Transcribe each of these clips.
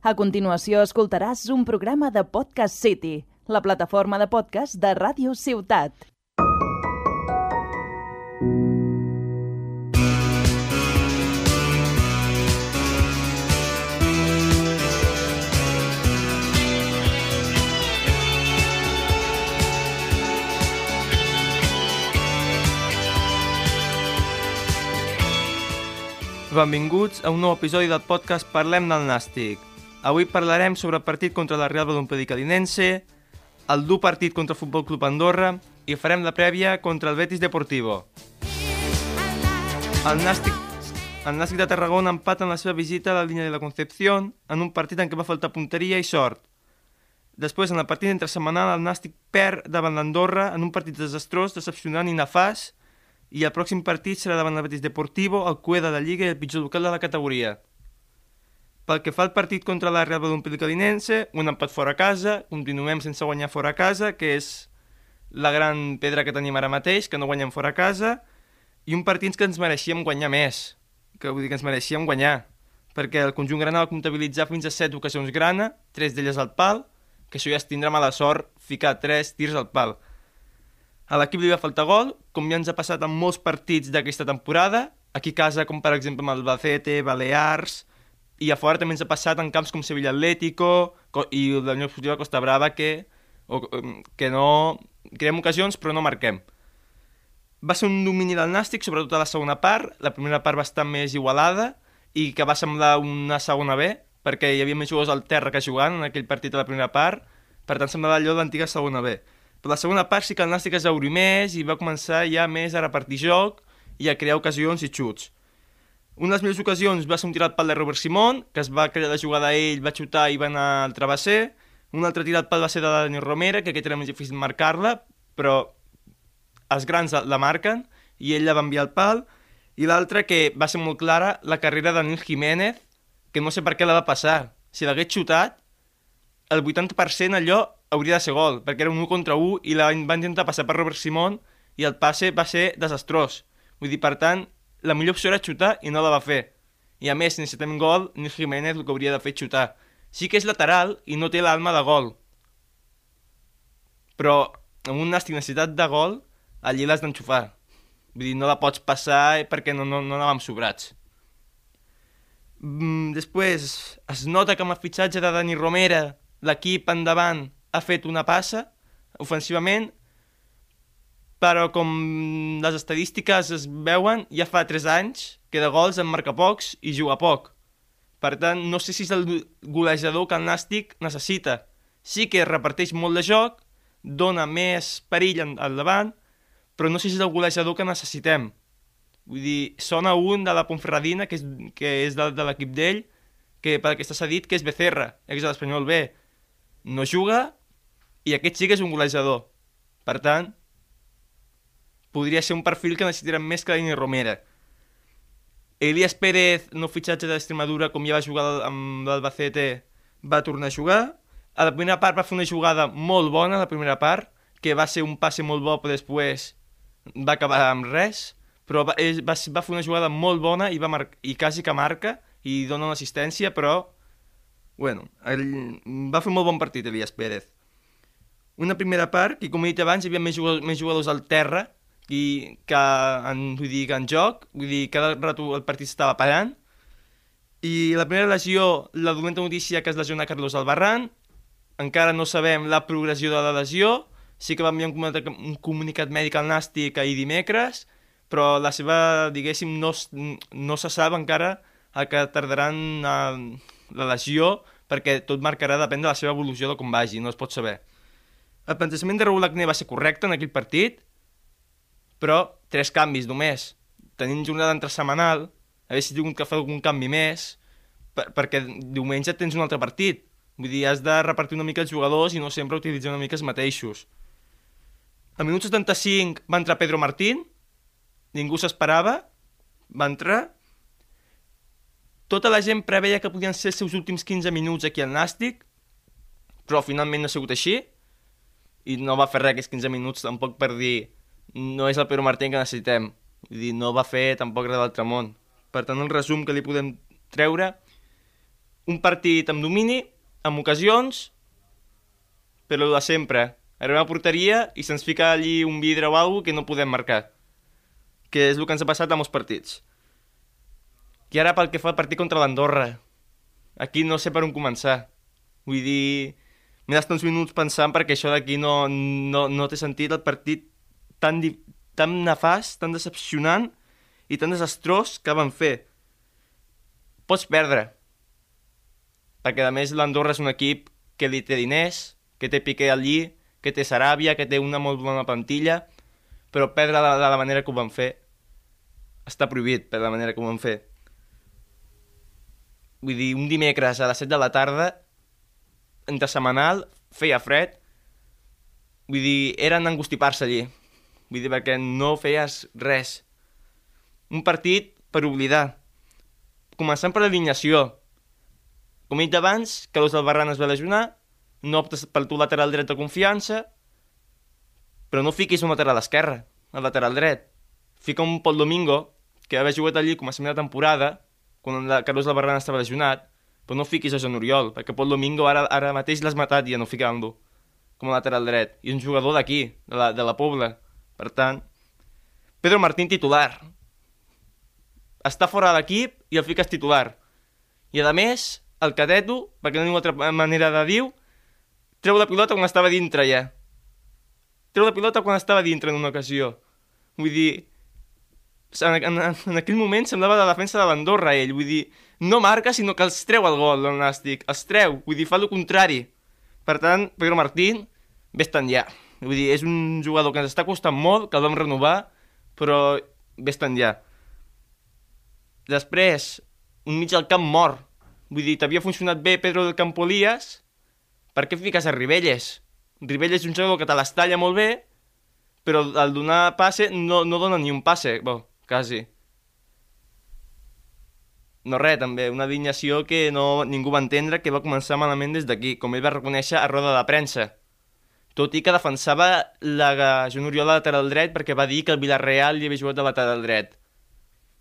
A continuació escoltaràs un programa de Podcast City, la plataforma de podcast de Ràdio Ciutat. Benvinguts a un nou episodi del podcast Parlem del Nàstic. Avui parlarem sobre el partit contra la Real Valladolid Cadinense, el dur partit contra el Futbol Club Andorra i farem la prèvia contra el Betis Deportivo. El Nàstic, el Nàstic de Tarragona empata en la seva visita a la línia de la Concepción en un partit en què va faltar punteria i sort. Després, en partit entre setmanal, el Nàstic perd davant l'Andorra en un partit desastrós, decepcionant i nefast, i el pròxim partit serà davant el Betis Deportivo, el cué de la Lliga i el pitjor local de la categoria. Pel que fa al partit contra la Real Valladolid Calinense, un empat fora a casa, continuem sense guanyar fora a casa, que és la gran pedra que tenim ara mateix, que no guanyem fora a casa, i un partit que ens mereixíem guanyar més, que vull dir que ens mereixíem guanyar, perquè el conjunt grana va comptabilitzar fins a 7 ocasions grana, 3 d'elles al pal, que això ja es tindrà mala sort ficar 3 tirs al pal. A l'equip li va faltar gol, com ja ens ha passat en molts partits d'aquesta temporada, aquí a casa, com per exemple amb el Bacete, Balears, i a fora també ens ha passat en camps com Sevilla Atlético i la Unió Esportiva Costa Brava que, o, que no creem ocasions però no marquem. Va ser un domini del Nàstic, sobretot a la segona part, la primera part va estar més igualada i que va semblar una segona B, perquè hi havia més jugadors al terra que jugant en aquell partit a la primera part, per tant semblava allò de l'antiga segona B. Però la segona part sí que el Nàstic es auri més i va començar ja més a repartir joc i a crear ocasions i xuts. Una de les millors ocasions va ser un tirat pal de Robert Simón, que es va crear la jugada a ell, va xutar i va anar al travesser. Un altre tirat pal va ser de Daniel Romera, que aquest era més difícil marcar-la, però els grans la marquen i ell la va enviar al pal. I l'altra, que va ser molt clara, la carrera de Nil Jiménez, que no sé per què la va passar. Si l'hagués xutat, el 80% allò hauria de ser gol, perquè era un 1 contra 1 i la va intentar passar per Robert Simón i el passe va ser desastrós. Vull dir, per tant, la millor opció era xutar i no la va fer. I a més, si necessitem gol, Nil Jiménez el que hauria de fer xutar. Sí que és lateral i no té l'alma de gol. Però amb un nàstic necessitat de gol, allí l'has d'enxufar. Vull dir, no la pots passar perquè no, no, no anàvem sobrats. Mm, després, es nota que amb el fitxatge de Dani Romera l'equip endavant ha fet una passa ofensivament, però com les estadístiques es veuen, ja fa 3 anys que de gols en marca pocs i juga poc. Per tant, no sé si és el golejador que el Nàstic necessita. Sí que reparteix molt de joc, dona més perill al davant, però no sé si és el golejador que necessitem. Vull dir, sona un de la Ponferradina, que és, que és de, de l'equip d'ell, que per aquesta s'ha dit que és Becerra, ex de l'Espanyol B. No juga, i aquest sí que és un golejador. Per tant, podria ser un perfil que necessitarem més que Dani Romera. Elias Pérez, no fitxatge d'Extremadura, com ja va jugar amb l'Albacete, va tornar a jugar. A la primera part va fer una jugada molt bona, la primera part, que va ser un passe molt bo, però després va acabar amb res, però va, va, va fer una jugada molt bona i, va mar i quasi que marca i dona una assistència, però bueno, el, va fer molt bon partit Elias Pérez una primera part que, com he dit abans, hi havia més jugadors, més jugadors al terra i que en, vull dir, que en joc, vull dir, cada rato el partit estava parant. I la primera lesió, la dolenta notícia que es lesiona Carlos Albarran, encara no sabem la progressió de la lesió, sí que va enviar un comunicat, un comunicat mèdic al Nàstic ahir dimecres, però la seva, diguéssim, no, no se sap encara el que tardaran a, la lesió, perquè tot marcarà depèn de la seva evolució de com vagi, no es pot saber. El plantejament de Raúl Agné va ser correcte en aquell partit, però tres canvis només. Tenint jornada entre setmanal, hagués tingut que fer algun canvi més, per, perquè diumenge tens un altre partit. Vull dir, has de repartir una mica els jugadors i no sempre utilitzar una mica els mateixos. Al minut 75 va entrar Pedro Martín, ningú s'esperava, va entrar. Tota la gent preveia que podien ser els seus últims 15 minuts aquí al Nàstic, però finalment no ha sigut així i no va fer res aquests 15 minuts tampoc per dir no és el Pedro Martín que necessitem. Vull dir, no va fer tampoc res d'altre món. Per tant, el resum que li podem treure, un partit amb domini, amb ocasions, però de sempre. Arribem a porteria i se'ns fica allí un vidre o alguna que no podem marcar. Que és el que ens ha passat a molts partits. I ara pel que fa al partit contra l'Andorra. Aquí no sé per on començar. Vull dir, m'he d'estar uns minuts pensant perquè això d'aquí no, no, no té sentit el partit tan, tan nefast, tan decepcionant i tan desastrós que van fer. Pots perdre. Perquè a més l'Andorra és un equip que li té diners, que té Piqué allí, que té Saràbia, que té una molt bona plantilla, però perdre de, de la manera que ho van fer està prohibit per la manera que ho van fer. Vull dir, un dimecres a les 7 de la tarda, entre setmanal, feia fred, vull dir, eren angustipar-se allí. Vull dir, perquè no feies res. Un partit per oblidar. Començant per l'alineació. Com he dit abans, Carlos Albarrán es va lesionar, no optes pel tu lateral dret de confiança, però no fiquis un lateral esquerre, al lateral dret. Fica un Pol Domingo, que haver jugat allí a de temporada, quan la Carlos Albarrán estava lesionat, però no fiquis a Joan Oriol, perquè Pol Domingo ara, ara mateix l'has matat ja no ficant-lo com a lateral dret. I un jugador d'aquí, de la, de la Pobla. Per tant, Pedro Martín titular. Està fora de l'equip i el fiques titular. I a més, el cadeto, perquè no hi ha altra manera de dir treu la pilota quan estava dintre ja. Treu la pilota quan estava dintre en una ocasió. Vull dir, en, en, en aquell moment semblava la defensa de l'Andorra ell, vull dir, no marca sinó que els treu el gol, el Nàstic, els treu, vull dir, fa el contrari. Per tant, Pedro Martín, vés-te'n ja. Vull dir, és un jugador que ens està costant molt, que el vam renovar, però vés-te'n ja. Després, un mig del camp mort. Vull dir, t'havia funcionat bé Pedro del Campolías, per què fiques a Ribelles? Ribelles és un jugador que te les talla molt bé, però al donar passe no, no dona ni un passe, bo, quasi. No res, també, una dignació que no, ningú va entendre que va començar malament des d'aquí, com ell va reconèixer a roda de premsa. Tot i que defensava la Joan de lateral dret perquè va dir que el Villarreal li havia jugat de lateral dret.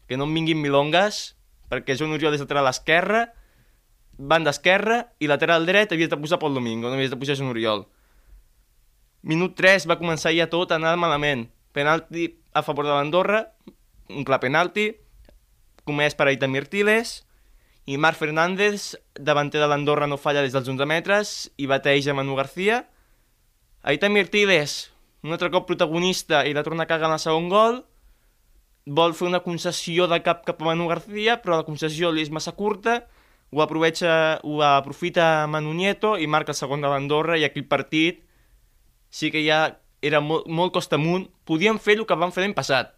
Que no em vinguin milongas, perquè Joan Oriol és lateral esquerra, banda esquerra i lateral dret havies de posar Pol Domingo, no havies de posar Joan Oriol. Minut 3 va començar ja tot a anar malament. Penalti a favor de l'Andorra, un clar penalti, comès per Aita Mirtiles, i Marc Fernández, davanter de l'Andorra, no falla des dels 11 metres i bateja a Manu García. Aita Mirtiles, un altre cop protagonista i la torna a cagar en el segon gol, vol fer una concessió de cap cap a Manu García, però la concessió li és massa curta, ho, aprovecha, ho aprofita Manu Nieto i marca el segon de l'Andorra i aquí el partit sí que ja era molt, molt costa amunt. Podíem fer el que vam fer l'any passat,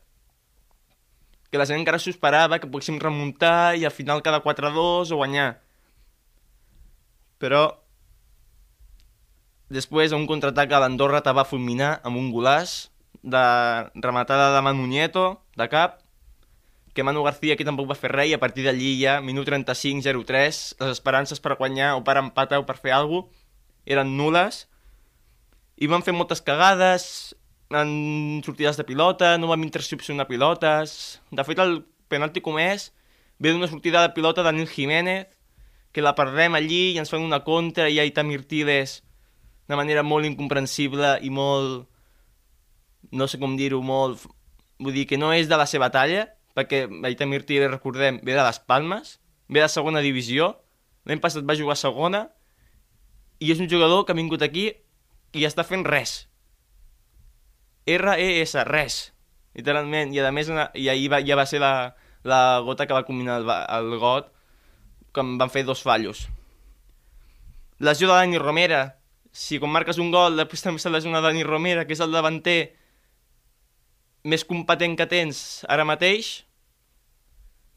que la gent encara s'ho esperava, que poguéssim remuntar i al final cada 4-2 o guanyar. Però després, un contraatac a l'Andorra te va fulminar amb un golaç de rematada de Manu Nieto, de cap, que Manu García aquí tampoc va fer res i a partir d'allí ja, minut 35-03, les esperances per guanyar o per empatar o per fer alguna cosa eren nules i van fer moltes cagades en sortides de pilota, no vam intercepcionar pilotes... De fet, el penalti comès ve d'una sortida de pilota de Nil Jiménez, que la perdem allí i ens fan una contra i Aita Mirtiles de manera molt incomprensible i molt... no sé com dir-ho, molt... Vull dir que no és de la seva talla, perquè Aita Mirtiles, recordem, ve de les Palmes, ve de segona divisió, l'any passat va jugar segona, i és un jugador que ha vingut aquí i està fent res. R-E-S, res. Literalment, i a més, i ahir va, ja va ser la, la gota que va combinar el, el got, quan van fer dos fallos. Lesió de Dani Romera. Si quan marques un gol, després també s'ha lesionat Dani Romera, que és el davanter més competent que tens ara mateix,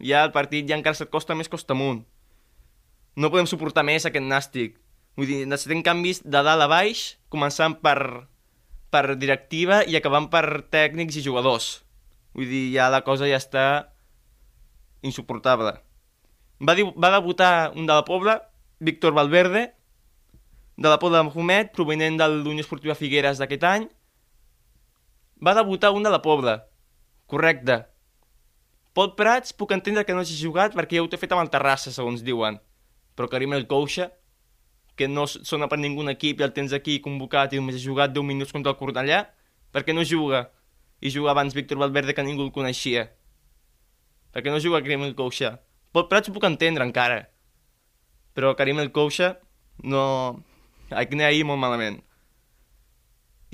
ja el partit ja encara se't costa més costa amunt. No podem suportar més aquest nàstic. Vull dir, necessitem canvis de dalt a baix, començant per, per directiva i acabant per tècnics i jugadors. Vull dir, ja la cosa ja està insuportable. Va, va debutar un de la Pobla, Víctor Valverde, de la Pobla de Mahomet, provenent de l'Unió Esportiva Figueres d'aquest any. Va debutar un de la Pobla, correcte. Pol Prats puc entendre que no hagi jugat perquè ja ho té fet amb el Terrassa, segons diuen. però Karim El Coucha, que no sona per ningú equip i el tens aquí convocat i només ha jugat 10 minuts contra el Cornellà, per què no juga? I juga abans Víctor Valverde que ningú el coneixia. Per què no juga Karim El Coucha? Prats ho puc entendre encara, però Karim El Coucha no... Anem ahir molt malament.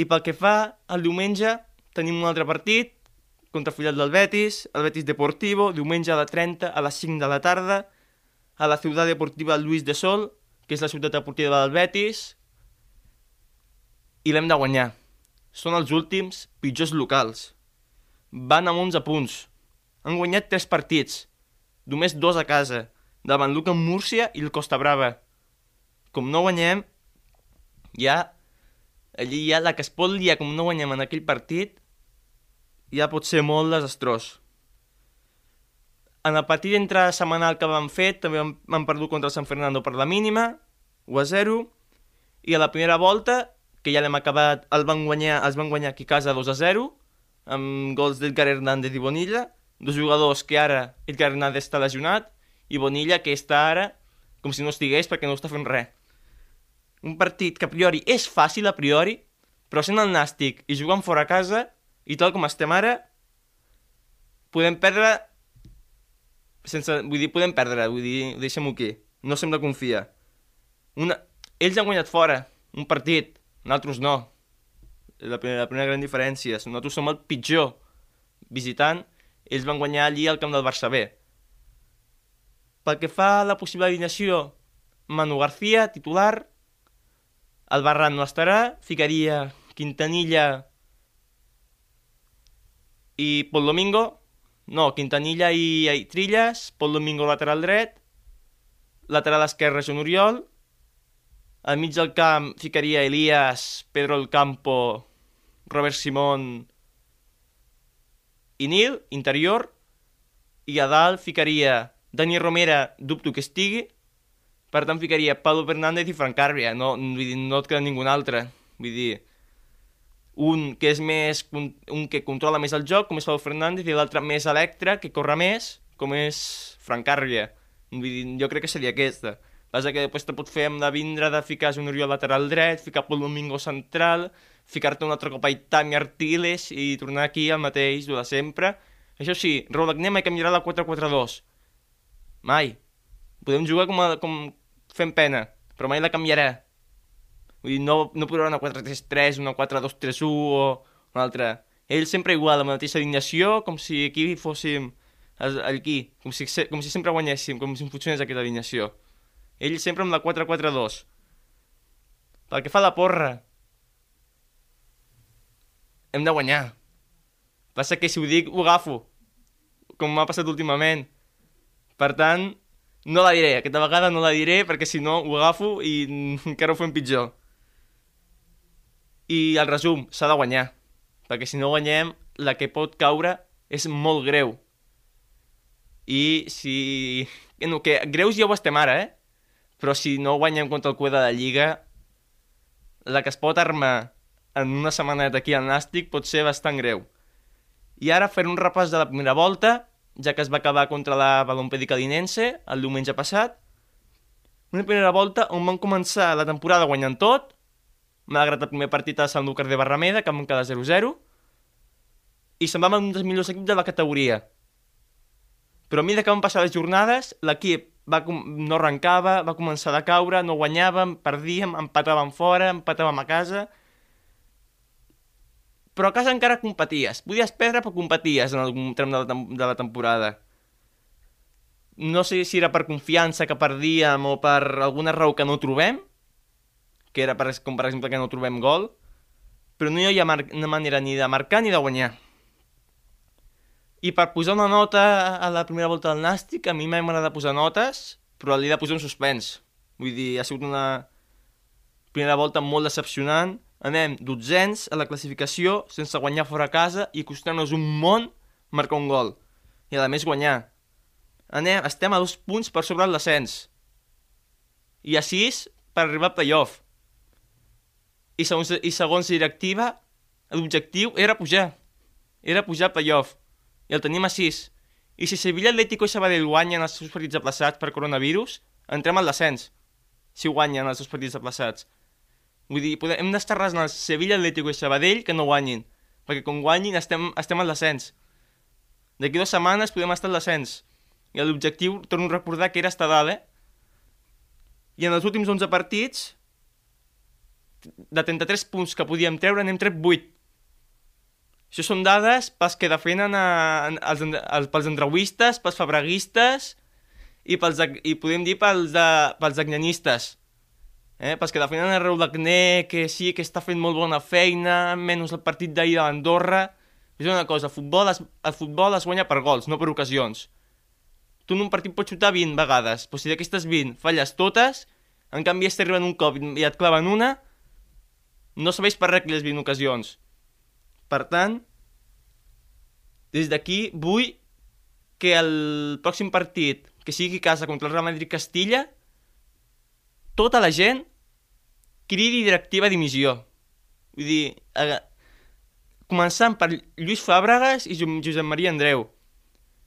I pel que fa al diumenge, tenim un altre partit contra Fillet del Betis, el Betis Deportivo, diumenge a la 30 a les 5 de la tarda, a la ciutat deportiva Luis de Sol, que és la ciutat deportiva del Betis, i l'hem de guanyar. Són els últims pitjors locals. Van amb 11 punts. Han guanyat 3 partits, només dos a casa, davant Luca Múrcia i el Costa Brava. Com no guanyem, ja allí ja la que es pot liar com no guanyem en aquell partit ja pot ser molt desastrós. En el partit entre setmanal que vam fer també vam, vam perdut contra el San Fernando per la mínima, 1 a 0, i a la primera volta, que ja l'hem acabat, el van guanyar, els van guanyar aquí a casa 2 a 0, amb gols d'Edgar Hernández i Bonilla, dos jugadors que ara Edgar Hernández està lesionat, i Bonilla que està ara com si no estigués perquè no està fent res. Un partit que a priori és fàcil a priori, però sent el nàstic i jugant fora a casa, i tal com estem ara, podem perdre sense, vull dir, podem perdre, vull dir, deixem-ho aquí. No sembla confiar. Una... Ells han guanyat fora un partit, nosaltres no. La primera, la primera gran diferència. Nosaltres som el pitjor visitant, ells van guanyar allí al camp del Barça B. Pel que fa a la possible alineació, Manu García, titular, el Barran no estarà, ficaria Quintanilla, i Pol Domingo, no, Quintanilla i, i Trilles, Pol Domingo lateral dret, lateral esquerre Joan Oriol, al mig del camp ficaria Elias, Pedro El Campo, Robert Simón i Nil, interior, i a dalt ficaria Dani Romera, dubto que estigui, per tant ficaria Pablo Fernández i Frank Carbia, no, vull dir, no et queda ningú altre, vull dir, un que és més un que controla més el joc, com és Pau Fernández, i l'altre més electre, que corre més, com és Frank Carria. Jo crec que seria aquesta. Passa que després te pot fer amb de vindre de ficar un Oriol lateral dret, ficar Pol Domingo central, ficar-te un altre cop a Itami Artiles i tornar aquí al mateix, de sempre. Això sí, Raúl Agnema canviarà la 4-4-2. Mai. Podem jugar com, a, com fent pena, però mai la canviarà. Vull dir, no, no podrà una 4-3-3, una 4-2-3-1 o una altra. Ell sempre igual, amb la mateixa alineació, com si aquí fóssim aquí, com si, com si sempre guanyéssim, com si funcionés aquesta alineació. Ell sempre amb la 4-4-2. Pel que fa a la porra, hem de guanyar. Passa que si ho dic, ho agafo, com m'ha passat últimament. Per tant, no la diré, aquesta vegada no la diré perquè si no ho agafo i encara ho fem pitjor. I el resum, s'ha de guanyar, perquè si no guanyem, la que pot caure és molt greu. I si... No, que greus ja ho estem ara, eh? Però si no guanyem contra el cue de Lliga, la que es pot armar en una setmana d'aquí al Nàstic pot ser bastant greu. I ara fer un repàs de la primera volta, ja que es va acabar contra la Balompèdica Linense el diumenge passat. Una primera volta on van començar la temporada guanyant tot, malgrat el primer partit a Sant Lucas de Barrameda, que vam quedar 0-0, i se'n va un dels millors equips de la categoria. Però a mesura que van passar les jornades, l'equip va, no arrencava, va començar a caure, no guanyàvem, perdíem, empatàvem fora, empatàvem a casa... Però a casa encara competies. Podies perdre, però competies en algun tram de la, de la temporada. No sé si era per confiança que perdíem o per alguna raó que no trobem, que era per, com per exemple que no trobem gol, però no hi ha una manera ni de marcar ni de guanyar. I per posar una nota a la primera volta del Nàstic, a mi m'agrada posar notes, però li he de posar un suspens. Vull dir, ha sigut una primera volta molt decepcionant. Anem dotzens a la classificació, sense guanyar fora a casa i costant-nos un món marcar un gol. I a més guanyar. Anem, estem a dos punts per sobre l'ascens. I a sis per arribar al playoff i segons, i segons directiva l'objectiu era pujar. Era pujar a playoff. I el tenim a 6. I si Sevilla, Atlético i Sabadell guanyen els seus partits aplaçats per coronavirus, entrem al descens, si guanyen els dos partits aplaçats. Vull dir, podem, hem d'estar rasant el Sevilla, Atlético i Sabadell que no guanyin, perquè com guanyin estem, estem al descens. D'aquí dues setmanes podem estar al descens. I l'objectiu, torno a recordar, que era estar dalt, eh? I en els últims 11 partits, de 33 punts que podíem treure, n'hem tret 8. Això són dades pels que defenen a, els, els, pels andreuistes, pels fabreguistes i, pels, i podem dir pels, de, pels agnanistes. Eh? Pels que defenen a Raúl Agné, que sí, que està fent molt bona feina, menys el partit d'ahir a Andorra. És una cosa, el futbol, es, el futbol es guanya per gols, no per ocasions. Tu en un partit pots xutar 20 vegades, però si d'aquestes 20 falles totes, en canvi si t'arriben un cop i et claven una, no sabeix per res aquelles 20 ocasions. Per tant, des d'aquí vull que el pròxim partit, que sigui casa contra el Real Madrid-Castilla, tota la gent cridi directiva a dimissió. Vull dir, eh, començant per Lluís Fàbregas i Josep Maria Andreu.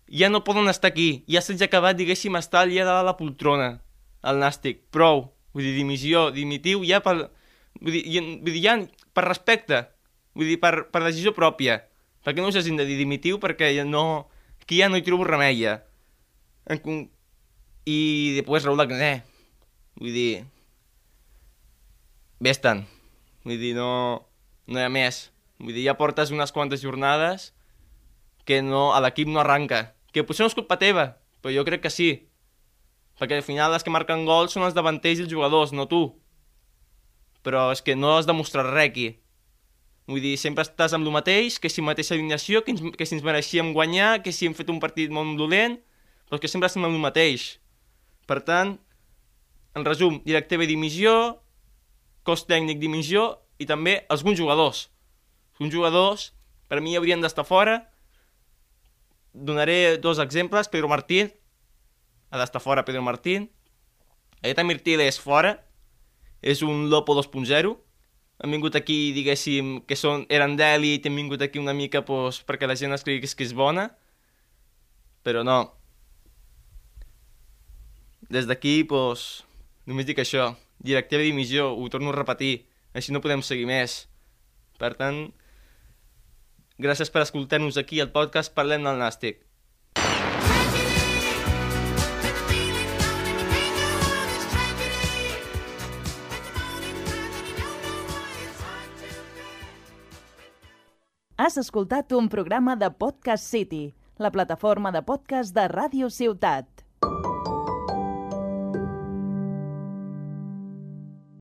Ja no poden estar aquí, ja se'ns ha acabat, diguéssim, estar allà de la poltrona, el nàstic, prou. Vull dir, dimissió, dimitiu, ja per... Vull dir, vull dir ja per respecte, vull dir, per, per decisió pròpia. Perquè no us hagin de dir dimitiu, perquè ja no... Aquí ja no hi trobo remei, ja. En... I després Raúl Agné. Vull dir... Vés-te'n. Vull dir, no... No hi ha més. Vull dir, ja portes unes quantes jornades que no, a l'equip no arranca. Que potser no és culpa teva, però jo crec que sí. Perquè al final els que marquen gols són els davanters i els jugadors, no tu. Però és que no has demostrat res aquí. Vull dir, sempre estàs amb el mateix, que si mateixa alineació, que, ens, que si ens mereixíem guanyar, que si hem fet un partit molt dolent, però que sempre estem amb el mateix. Per tant, en resum, directiva i dimissió, cos tècnic dimissió i també alguns jugadors. Alguns jugadors, per mi, haurien d'estar fora. Donaré dos exemples. Pedro Martín, ha d'estar fora Pedro Martín. Aeta Mirtile és fora, és un Lopo 2.0. Han vingut aquí, diguéssim, que són, eren d'èlit, han vingut aquí una mica pues, perquè la gent es cregui que és bona. Però no. Des d'aquí, pues, només dic això. Directiva de dimissió, ho torno a repetir. Així no podem seguir més. Per tant, gràcies per escoltar-nos aquí al podcast Parlem del Nàstic. Has escoltat un programa de Podcast City, la plataforma de podcast de Ràdio Ciutat.